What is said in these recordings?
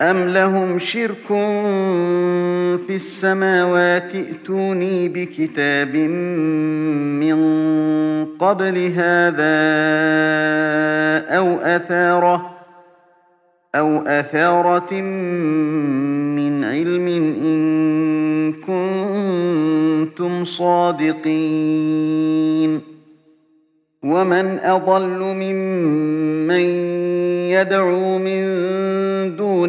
أم لهم شرك في السماوات ائتوني بكتاب من قبل هذا أو أثاره أو أثارة من علم إن كنتم صادقين ومن أضل ممن يدعو من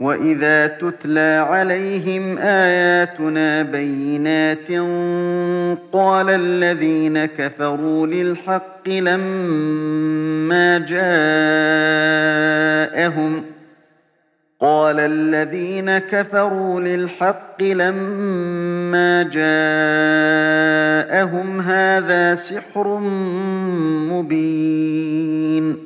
وإذا تتلى عليهم آياتنا بينات قال الذين كفروا للحق لما جاءهم قال الذين كفروا للحق لما جاءهم هذا سحر مبين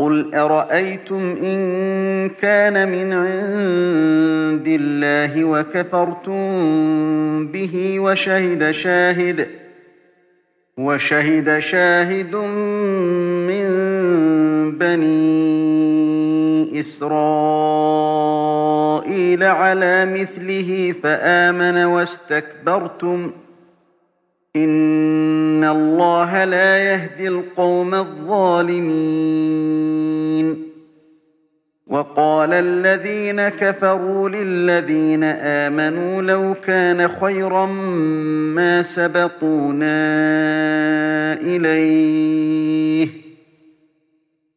قل أرأيتم إن كان من عند الله وكفرتم به وشهد شاهد وشهد شاهد من بني إسرائيل على مثله فآمن واستكبرتم إن الله لا يهدي القوم الظالمين. وقال الذين كفروا للذين آمنوا لو كان خيرا ما سبقونا إليه.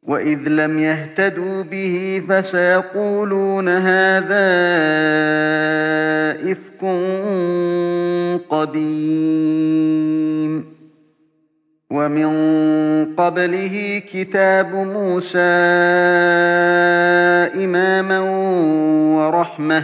وإذ لم يهتدوا به فسيقولون هذا إفك قديم ومن قبله كتاب موسى إماما ورحمة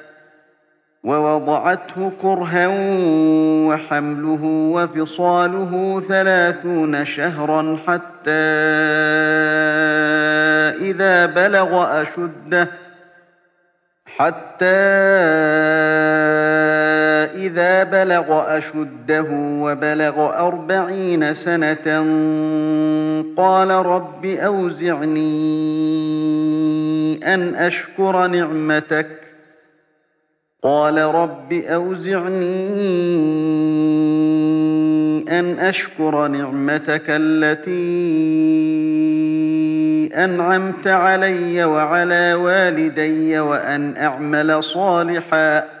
ووضعته كرها وحمله وفصاله ثلاثون شهرا حتى إذا بلغ أشده حتى إذا بلغ أشده وبلغ أربعين سنة قال رب أوزعني أن أشكر نعمتك. قال رب أوزعني أن أشكر نعمتك التي أنعمت علي وعلى والدي وأن أعمل صالحا.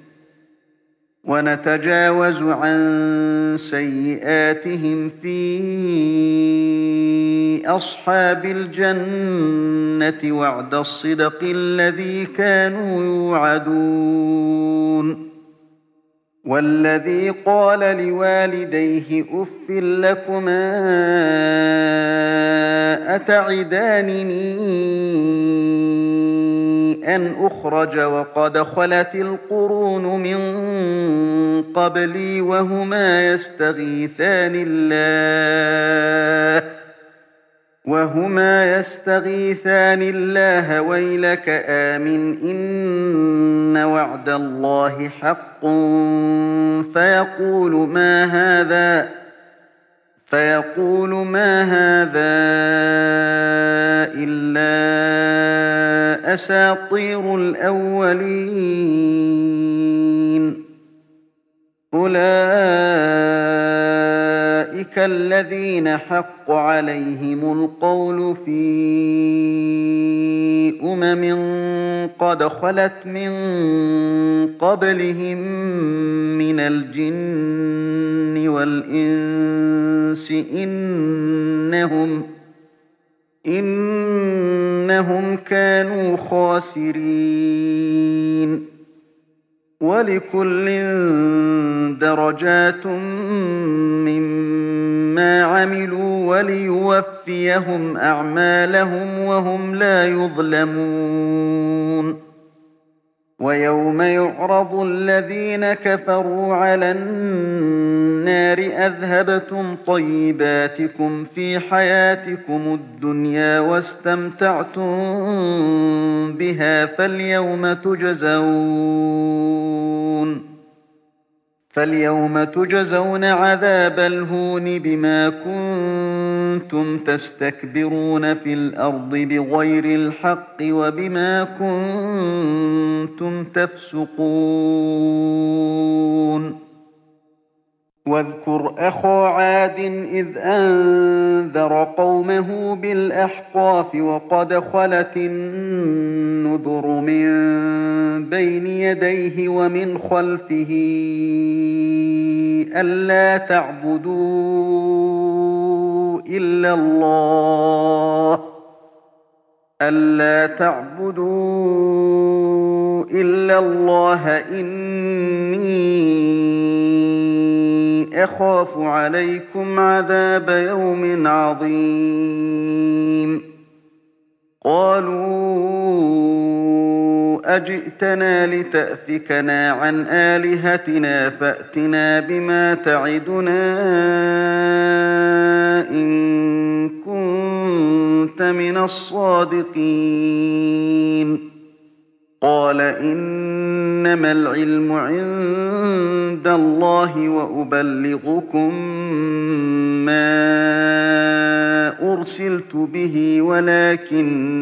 ونتجاوز عن سيئاتهم في أصحاب الجنة وعد الصدق الذي كانوا يوعدون. والذي قال لوالديه أف لكما أتعدانني أن أخرج وقد خلت القرون من قبلي وهما يستغيثان الله وهما يستغيثان الله ويلك آمن إن وعد الله حق فيقول ما هذا فيقول ما هذا إلا أساطير الأولين. أولئك الذين حق عليهم القول في أمم قد خلت من قبلهم من الجن والإنس إنهم إنهم كانوا خاسرين ولكل درجات مما عملوا وليوفيهم أعمالهم وهم لا يظلمون ويوم يعرض الذين كفروا على النار أذهبتم طيباتكم في حياتكم الدنيا واستمتعتم بها فاليوم تجزون فاليوم تجزون عذاب الهون بما كنتم تستكبرون في الأرض بغير الحق وبما كنتم تفسقون. واذكر أخا عاد إذ أنذر قومه بالأحقاف وقد خلت النذر من بين يديه ومن خلفه ألا تعبدوا إلا الله ألا تعبدوا إلا الله إني أخاف عليكم عذاب يوم عظيم قالوا أجئتنا لتأفكنا عن آلهتنا فأتنا بما تعدنا إن كنت من الصادقين. قال إنما العلم عند الله وأبلغكم ما أرسلت به ولكني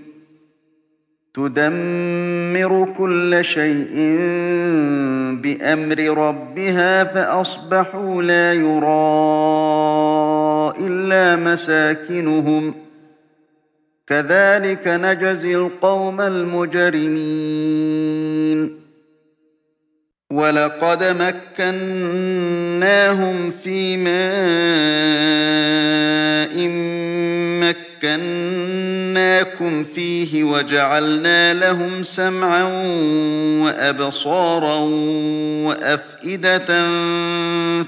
تدمر كل شيء بأمر ربها فأصبحوا لا يرى إلا مساكنهم. كذلك نجزي القوم المجرمين. ولقد مكناهم في ماء مكناكم فيه وجعلنا لهم سمعا وأبصارا وأفئدة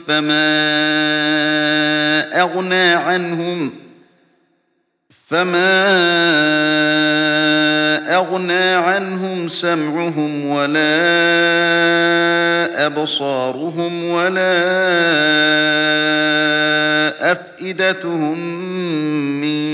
فما أغنى عنهم فما أغنى عنهم سمعهم ولا أبصارهم ولا أفئدتهم من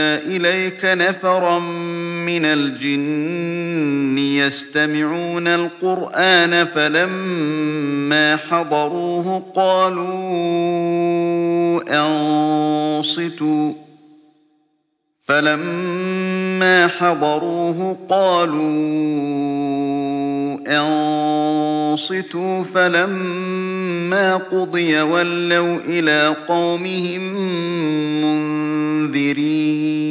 إليك نفرا من الجن يستمعون القرآن فلما حضروه قالوا أنصتوا فلما حضروه قالوا أنصتوا فلما قضي ولوا إلى قومهم منذرين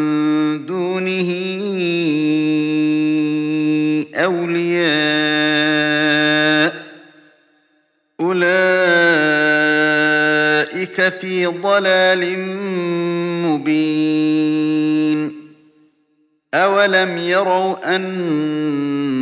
دونه أولياء. أولئك في ضلال مبين. أولم يروا أن